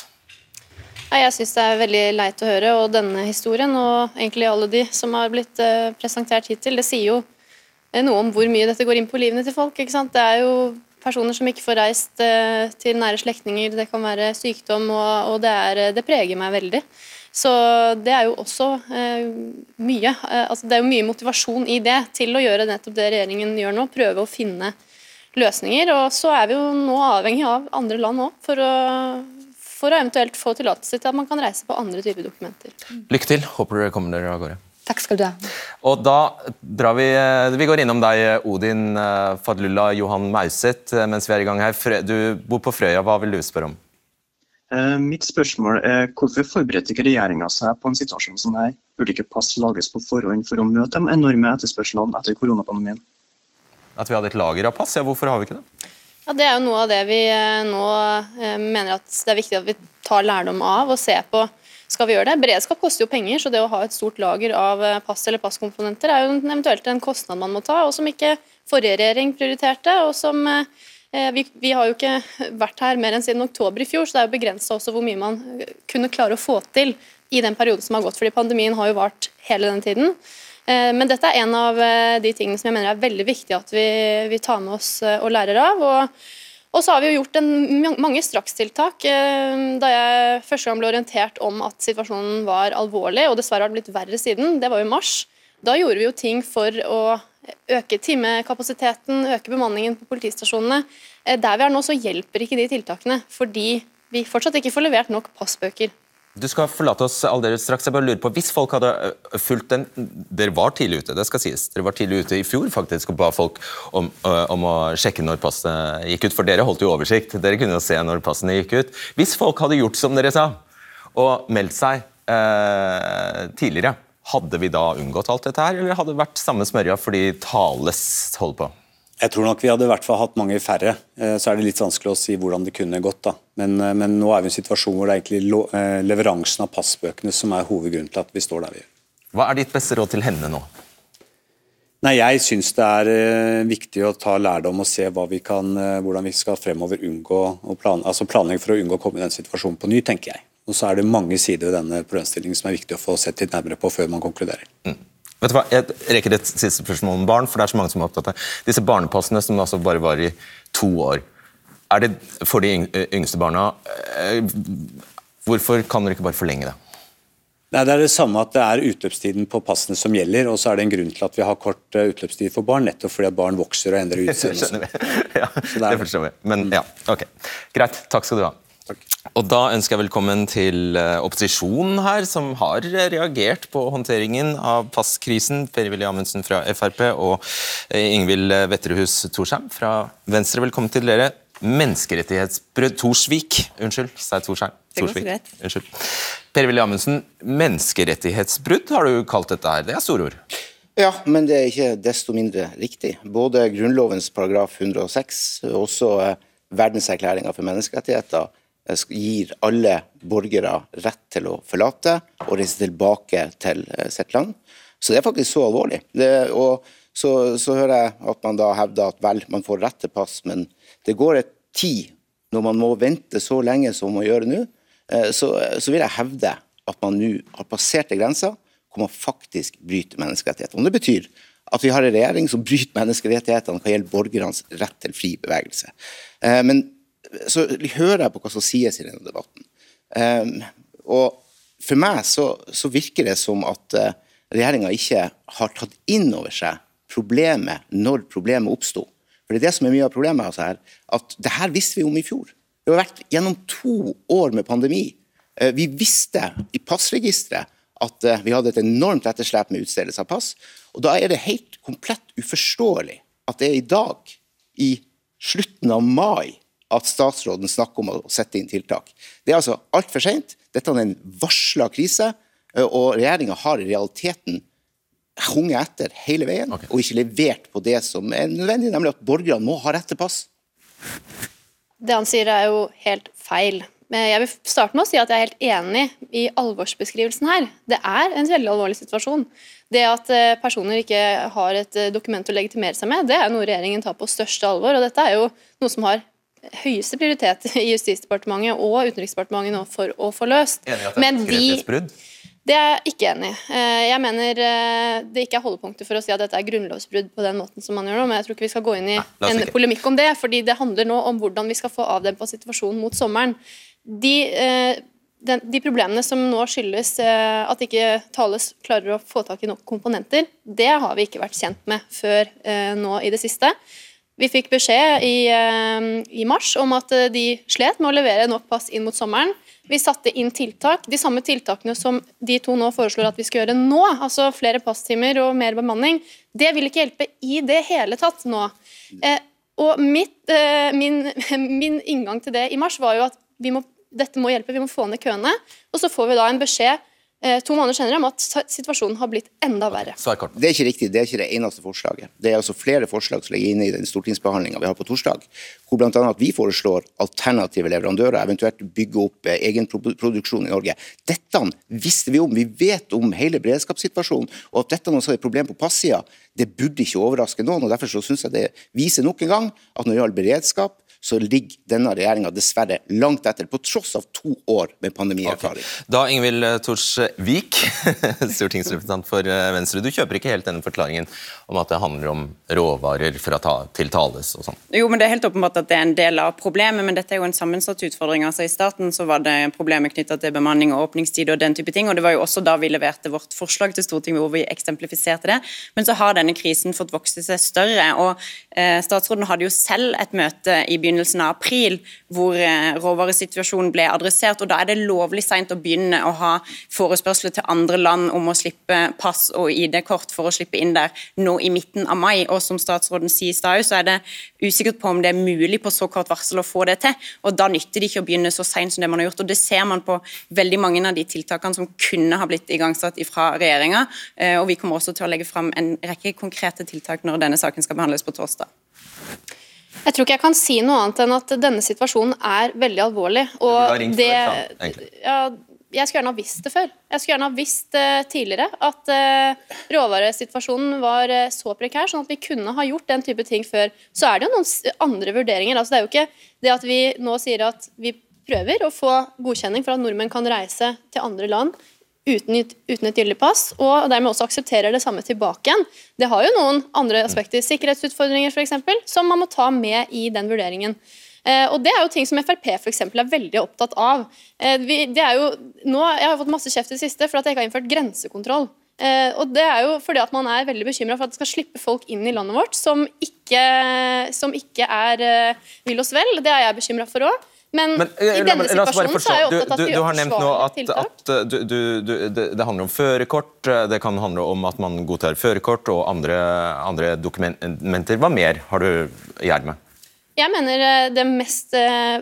Jeg syns det er veldig leit å høre, og denne historien, og egentlig alle de som har blitt eh, presentert hittil, det sier jo eh, noe om hvor mye dette går inn på livene til folk. ikke sant? Det er jo personer som ikke får reist eh, til nære slektninger, det kan være sykdom, og, det, er, det preger meg veldig. Så det er jo også mye. Altså det er jo mye motivasjon i det til å gjøre nettopp det regjeringen gjør nå, prøve å finne løsninger. Og så er vi jo nå avhengig av andre land òg, for, for å eventuelt få tillatelse til at man kan reise på andre typer dokumenter. Lykke til. Håper dere kommer dere av gårde. Takk skal du ha. Og da drar vi eh, Vi går innom deg, Odin Fadlulla, Fadlullah Johan Mauseth, eh, mens vi er i gang her. Du bor på Frøya. Hva vil du spørre om? Eh, Mitt spørsmål er hvorfor forberedte ikke regjeringa seg på en situasjon som her? Burde ikke pass lages på forhånd for å møte de enorme etterspørselene etter koronapandemien? At vi hadde et lager av pass? Ja, hvorfor har vi ikke det? Ja, Det er jo noe av det vi eh, nå eh, mener at det er viktig at vi tar lærdom av og ser på. Skal vi gjøre det? Beredskap koster jo penger, så det å ha et stort lager av eh, pass eller passkomponenter er jo eventuelt en kostnad man må ta, og som ikke forrige regjering prioriterte. og som vi, vi har jo ikke vært her mer enn siden oktober i fjor, så det er jo begrensa hvor mye man kunne klare å få til i den perioden som har gått, fordi pandemien har jo vart hele den tiden. Eh, Men dette er en av eh, de tingene som jeg mener er veldig viktig at vi, vi tar med oss eh, og lærer av. Og, og så har vi jo gjort en, mange strakstiltak. Da jeg første gang ble orientert om at situasjonen var alvorlig, og dessverre har det blitt verre siden, det var jo i mars, da gjorde vi jo ting for å øke timekapasiteten, øke bemanningen på politistasjonene. Der vi er nå, så hjelper ikke de tiltakene, fordi vi fortsatt ikke får levert nok passbøker. Du skal forlate oss aldeles straks. Jeg bare lurer på, Hvis folk hadde fulgt den Dere var tidlig ute, det skal sies. Dere var tidlig ute i fjor faktisk og ba folk om, ø, om å sjekke når passene gikk ut. For dere holdt jo oversikt. Dere kunne jo se når passene gikk ut. Hvis folk hadde gjort som dere sa, og meldt seg eh, tidligere, hadde vi da unngått alt dette her, eller hadde det vært samme smørja fordi Thales holder på? Jeg tror nok vi hadde i hvert fall hatt mange færre. Eh, Så er det litt vanskelig å si hvordan det kunne gått. da. Men, eh, men nå er vi i en situasjon hvor det er egentlig eh, leveransen av passbøkene som er hovedgrunnen til at vi står der vi gjør. Hva er ditt beste råd til henne nå? Nei, Jeg syns det er viktig å ta lærdom og se vi kan, hvordan vi skal fremover unngå plan, altså planlegge for å unngå å komme i den situasjonen på ny, tenker jeg. Og så er det mange sider ved denne problemstillingen som er viktig å få sett litt nærmere på før man konkluderer. Vet du hva, Jeg rekker et siste spørsmål om barn, for det er så mange som er opptatt av Disse barnepassene som altså bare varer i to år. Er det for de yngste barna Hvorfor kan dere ikke bare forlenge det? Nei, Det er det samme at det er utløpstiden på passene som gjelder, og så er det en grunn til at vi har kort utløpstid for barn, nettopp fordi at barn vokser og endrer utseende. Skjønner vi. Ja, det forstår vi. Men ja, ok. Greit. Takk skal du ha. Og Da ønsker jeg velkommen til eh, opposisjonen her, som har reagert på håndteringen av passkrisen. Per-Willy Amundsen fra Frp og eh, Ingvild Wetterhus Thorsheim fra Venstre. Velkommen til dere. Menneskerettighetsbrudd Torsvik, unnskyld. Sa jeg Torsheim? Torsvik. Unnskyld. Per-Willy Amundsen, menneskerettighetsbrudd har du kalt dette her. Det er store ord. Ja, men det er ikke desto mindre riktig. Både Grunnlovens paragraf 106 og også eh, Verdenserklæringa for menneskerettigheter eh, gir alle borgere rett til å forlate og reise tilbake til eh, sitt land. Så det er faktisk så alvorlig. Det, og så, så, hører jeg at man da hevder at vel, man får rett til pass, men det går et tid når man må vente så lenge som man gjør nå. Så, så vil jeg hevde at man nå har passert en grense hvor man faktisk bryter menneskerettighetene. Det betyr at vi har en regjering som bryter menneskerettighetene hva gjelder borgernes rett til fri bevegelse. Eh, men så hører jeg på hva som sies i denne debatten. Um, og for meg så, så virker det som at uh, regjeringa ikke har tatt inn over seg problemet når problemet oppsto. For det er det som er mye av problemet altså her, at det her visste vi om i fjor. Det har vært gjennom to år med pandemi. Vi visste i passregisteret at vi hadde et enormt etterslep med utstedelse av pass. Og Da er det helt komplett uforståelig at det er i dag, i slutten av mai, at statsråden snakker om å sette inn tiltak. Det er altså altfor sent. Dette er en varsla krise, og regjeringa har i realiteten hunget etter hele veien okay. og ikke levert på det som er nødvendig, nemlig at borgerne må ha rett til pass. Det han sier er jo helt feil. Jeg vil starte med å si at jeg er helt enig i alvorsbeskrivelsen her. Det er en veldig alvorlig situasjon. Det at personer ikke har et dokument å legitimere seg med, det er noe regjeringen tar på største alvor. og Dette er jo noe som har høyeste prioritet i Justisdepartementet og Utenriksdepartementet nå for å få løst. Enig at det er menneskerettighetsbrudd? Det er jeg ikke enig i. Eh, jeg mener det ikke er holdepunkter for å si at dette er grunnlovsbrudd på den måten som man gjør nå, men jeg tror ikke vi skal gå inn i Nei, en polemikk om det, fordi det handler nå om hvordan vi skal få avdempa situasjonen mot sommeren. De, den, de problemene som nå skyldes at ikke Thales klarer å få tak i nok komponenter, det har vi ikke vært kjent med før nå i det siste. Vi fikk beskjed i, i, mars om at de slet med å levere nok pass inn mot sommeren. Vi satte inn tiltak, de samme tiltakene som de to nå foreslår at vi skal gjøre nå, altså flere passtimer og mer bemanning. Det vil ikke hjelpe i det hele tatt nå. Eh, og mitt, eh, min, min inngang til det i mars var jo at må, dette må hjelpe, vi må få ned køene. Og så får vi da en beskjed eh, to måneder senere om at situasjonen har blitt enda verre. Det er ikke riktig, det er ikke det eneste forslaget. Det er altså flere forslag som ligger inne i den stortingsbehandlinga vi har på torsdag, hvor bl.a. vi foreslår alternative leverandører, eventuelt bygge opp egenproduksjon egen produksjon i Norge. Dette visste vi om. Vi vet om hele beredskapssituasjonen, og at dette også er et problem på passida, det burde ikke overraske noen. og Derfor så syns jeg det viser nok en gang at når det gjelder beredskap, så ligger denne regjeringa dessverre langt etter, på tross av to år med pandemierfaring. Okay. Da Ingvild Torsvik, stortingsrepresentant for eh, Venstre, du kjøper ikke helt denne forklaringen om at det handler om råvarer for å ta til tales og sånn? Jo, men det er helt åpenbart at det er en del av problemet, men dette er jo en sammensatt utfordring. Altså I starten så var det problemer knytta til bemanning og åpningstid og den type ting, og det var jo også da vi leverte vårt forslag til Stortinget hvor vi eksemplifiserte det. Men så har denne krisen fått vokse seg større, og eh, statsråden hadde jo selv et møte i begynnelsen begynnelsen av april, hvor eh, råvaresituasjonen ble adressert. og Da er det lovlig seint å begynne å ha forespørsler til andre land om å slippe pass og ID-kort for å slippe inn der nå i midten av mai. og Som statsråden sier i stad, så er det usikkert på om det er mulig på så kort varsel å få det til. og Da nytter det ikke å begynne så seint som det man har gjort. og Det ser man på veldig mange av de tiltakene som kunne ha blitt igangsatt fra regjeringa. Eh, og Vi kommer også til å legge fram en rekke konkrete tiltak når denne saken skal behandles på torsdag. Jeg tror ikke jeg kan si noe annet enn at denne situasjonen er veldig alvorlig. Og det, ja, jeg skulle gjerne ha visst det før. Jeg skulle gjerne ha visst uh, tidligere at uh, råvaresituasjonen var uh, så prekær, sånn at vi kunne ha gjort den type ting før. Så er det jo noen andre vurderinger. Altså, det er jo ikke det at vi nå sier at vi prøver å få godkjenning for at nordmenn kan reise til andre land uten, uten et gyldig pass, og dermed også aksepterer det samme tilbake igjen. Det har jo noen andre aspekter, sikkerhetsutfordringer f.eks., som man må ta med i den vurderingen. Eh, og Det er jo ting som Frp for eksempel, er veldig opptatt av. Eh, vi, det er jo, nå, jeg har fått masse kjeft i det siste for at jeg ikke har innført grensekontroll. Eh, og Det er jo fordi at man er veldig bekymra for at det skal slippe folk inn i landet vårt som ikke, som ikke er eh, vil oss vel. Det er jeg bekymra for òg. Men, men, i eh, denne situasjonen så er jeg opptatt av at du, du, har nevnt nå at, at du, du, det, det, handler om førerkort, eh, det kan handle om at man godtar førerkort og andre, andre, dokumenter. Hva mer har du i ermet? Jeg mener eh, det mest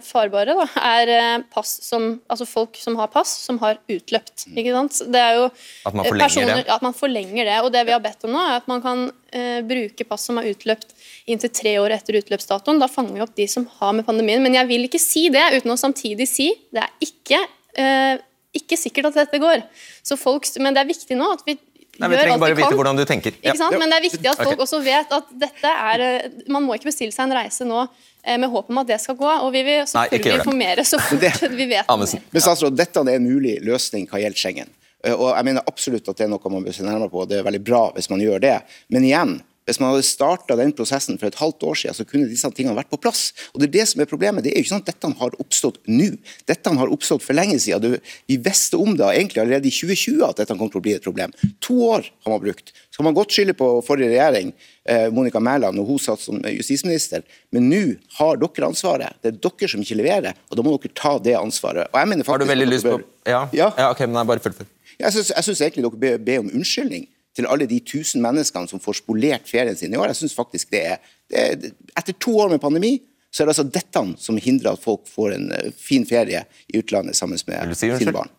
farbare da, er pass som, altså folk som har pass som har utløpt. Mm. ikke sant? Det er jo at man forlenger personer, det? At man forlenger det. Og det vi har bedt om nå, er at man kan uh, bruke pass som har utløpt inntil tre år etter utløpsdatoen. Da fanger vi opp de som har med pandemien. Men jeg vil ikke si det uten å samtidig si det er ikke, eh, ikke sikkert at dette går. Så folk, men det er viktig nå at vi Nei, Vi trenger bare vite hvordan du tenker. Ikke sant? Men det er viktig at folk okay. også vet at dette er eh, Man må ikke bestille seg en reise nå eh, med håp om at det skal gå. Og vi vil selvfølgelig informere så fort vi vet. Men statsråd, dette er en mulig løsning hva gjelder Schengen. Eh, Og jeg mener absolutt at det er noe man bør se nærmere på. og Det er veldig bra hvis man gjør det. Men igjen, hvis man hadde starta den prosessen for et halvt år siden, så kunne disse tingene vært på plass. Og Det er det som er problemet. Det er jo ikke sånn at dette har oppstått nå. Dette har oppstått for lenge siden. Vi visste om det egentlig allerede i 2020 at dette kom til å bli et problem. To år har man brukt. Så kan man godt skylde på forrige regjering, eh, Monica Mæland, når hun satt som justisminister, men nå har dere ansvaret. Det er dere som ikke leverer, og da må dere ta det ansvaret. Har du veldig lyst på på Ja, ja ok, men nei, bare fullfør. jeg syns, egentlig dere bør be om unnskyldning til alle de tusen menneskene som får spolert ferien sin i år. Jeg synes faktisk det er, det er Etter to år med pandemi, så er det altså dette som hindrer at folk får en eh, fin ferie i utlandet sammen med sine barn.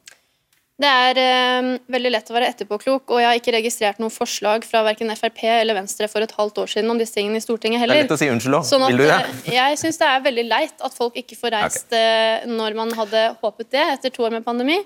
Det er eh, veldig lett å være etterpåklok, og jeg har ikke registrert noen forslag fra verken Frp eller Venstre for et halvt år siden om disse tingene i Stortinget heller. Det er lett å si unnskyld òg. Sånn at, Vil du det? eh, Jeg syns det er veldig leit at folk ikke får reist okay. når man hadde håpet det etter to år med pandemi.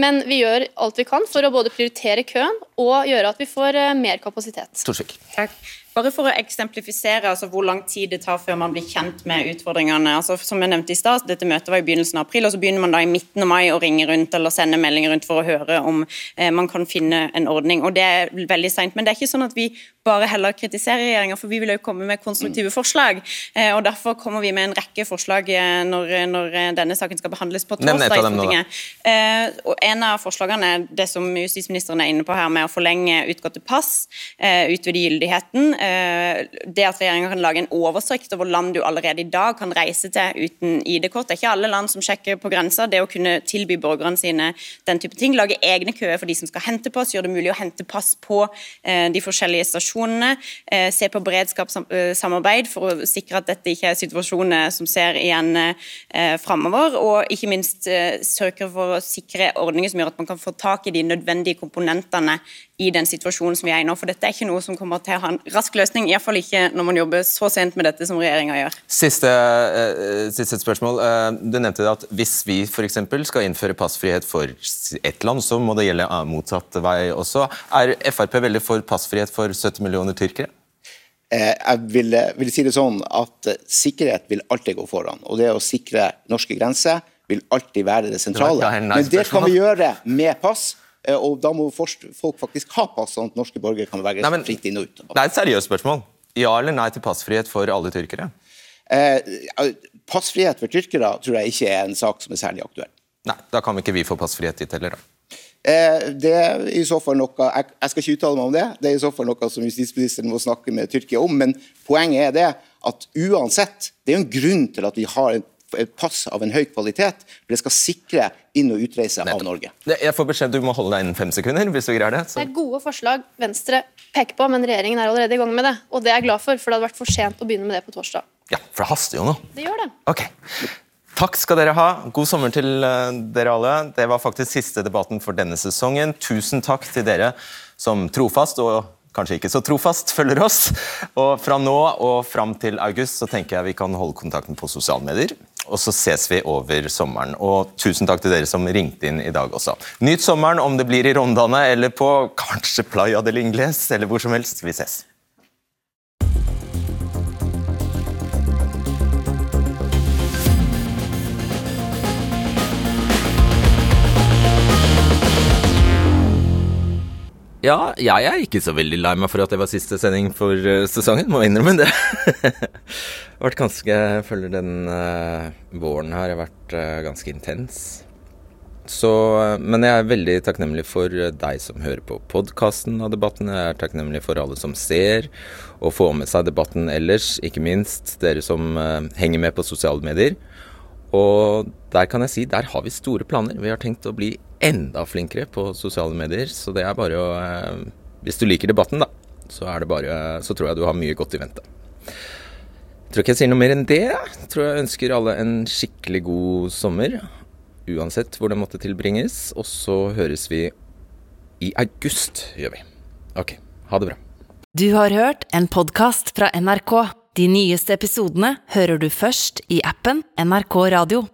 Men vi gjør alt vi kan for å både prioritere køen og gjøre at vi får eh, mer kapasitet. Torsvik. Takk. Bare for å eksemplifisere altså hvor lang tid det tar før man blir kjent med utfordringene. Altså, som jeg nevnte i sted, Dette møtet var i begynnelsen av april, og så begynner man da i midten av mai å ringe rundt eller sende meldinger rundt for å høre om eh, man kan finne en ordning. og Det er veldig sent. Men det er ikke sånn at vi bare heller kritiserer regjeringa, for vi vil jo komme med konstruktive forslag. Eh, og Derfor kommer vi med en rekke forslag eh, når, når eh, denne saken skal behandles på torsdag i. Stortinget. Eh, og En av forslagene er det som justisministeren er inne på her, med å forlenge utgåtte pass, eh, utvide gyldigheten. Eh, det at regjeringen kan lage en oversikt over land du allerede i dag kan reise til uten ID-kort. Det er ikke alle land som sjekker på grensa. Det å kunne tilby borgerne sine den type ting, lage egne køer for de som skal hente pass, gjøre det mulig å hente pass på eh, de forskjellige stasjonene, eh, se på beredskapssamarbeid for å sikre at dette ikke er situasjoner som ser igjen framover, og ikke minst sørge for å sikre ordninger som gjør at man kan få tak i de nødvendige komponentene i den situasjonen som vi er i nå. For dette er ikke noe som kommer til å ha en rask løsning, iallfall ikke når man jobber så sent med dette som regjeringa gjør. Siste, uh, siste spørsmål. Uh, du nevnte at hvis vi f.eks. skal innføre passfrihet for ett land, så må det gjelde eh, motsatt vei også. Er Frp veldig for passfrihet for 70 millioner tyrkere? Eh, Jeg vil, vil si det sånn at sikkerhet vil alltid gå foran. Og det å sikre norske grenser vil alltid være det sentrale. Men det kan vi gjøre med pass. Eh, Og da må folk faktisk ha pass, sånn at norske borgere kan bevege seg fritt inn og ut. Det er et seriøst spørsmål. Ja eller nei til passfrihet for alle tyrkere? Eh, Passfrihet for tyrkere tror jeg ikke er en sak som er særlig aktuell. Nei, da kan ikke vi få passfrihet dit heller, da. Eh, Det er i så fall noe, jeg, jeg skal ikke uttale meg om det, det er i så fall noe som justisministeren må snakke med Tyrkia om. Men poenget er det at uansett, det er jo en grunn til at vi har et, et pass av en høy kvalitet. For det skal sikre inn- og utreise av Norge. Jeg får beskjed du må holde deg innen fem sekunder, hvis du greier det. Så. Det er gode forslag Venstre peker på, men regjeringen er allerede i gang med det. Og det er jeg glad for, for det hadde vært for sent å begynne med det på torsdag. Ja, for det haster jo nå. Det gjør det. Ok. Takk skal dere ha. God sommer til eh, dere alle. Det var faktisk siste debatten for denne sesongen. Tusen takk til dere som trofast og kanskje ikke så trofast følger oss. Og fra nå og fram til august så tenker jeg vi kan holde kontakten på sosiale medier. Og så ses vi over sommeren. Og tusen takk til dere som ringte inn i dag også. Nyt sommeren om det blir i Rondane eller på kanskje Playa del Ingles eller hvor som helst. Vi ses. Ja, jeg er ikke så veldig lei meg for at det var siste sending for eh, sesongen, må jeg innrømme det. vært ganske, jeg føler den uh, våren her har vært uh, ganske intens. Så, men jeg er veldig takknemlig for deg som hører på podkasten av debatten. Jeg er takknemlig for alle som ser og får med seg debatten ellers. Ikke minst dere som uh, henger med på sosiale medier. Og der kan jeg si, der har vi store planer. Vi har tenkt å bli enda flinkere på sosiale medier. Så det er bare å eh, Hvis du liker debatten, da, så, er det bare, så tror jeg du har mye godt i vente. Jeg tror ikke jeg sier noe mer enn det. Jeg tror jeg ønsker alle en skikkelig god sommer. Uansett hvor det måtte tilbringes. Og så høres vi i august, gjør vi. Ok, ha det bra. Du har hørt en podkast fra NRK. De nyeste episodene hører du først i appen NRK Radio.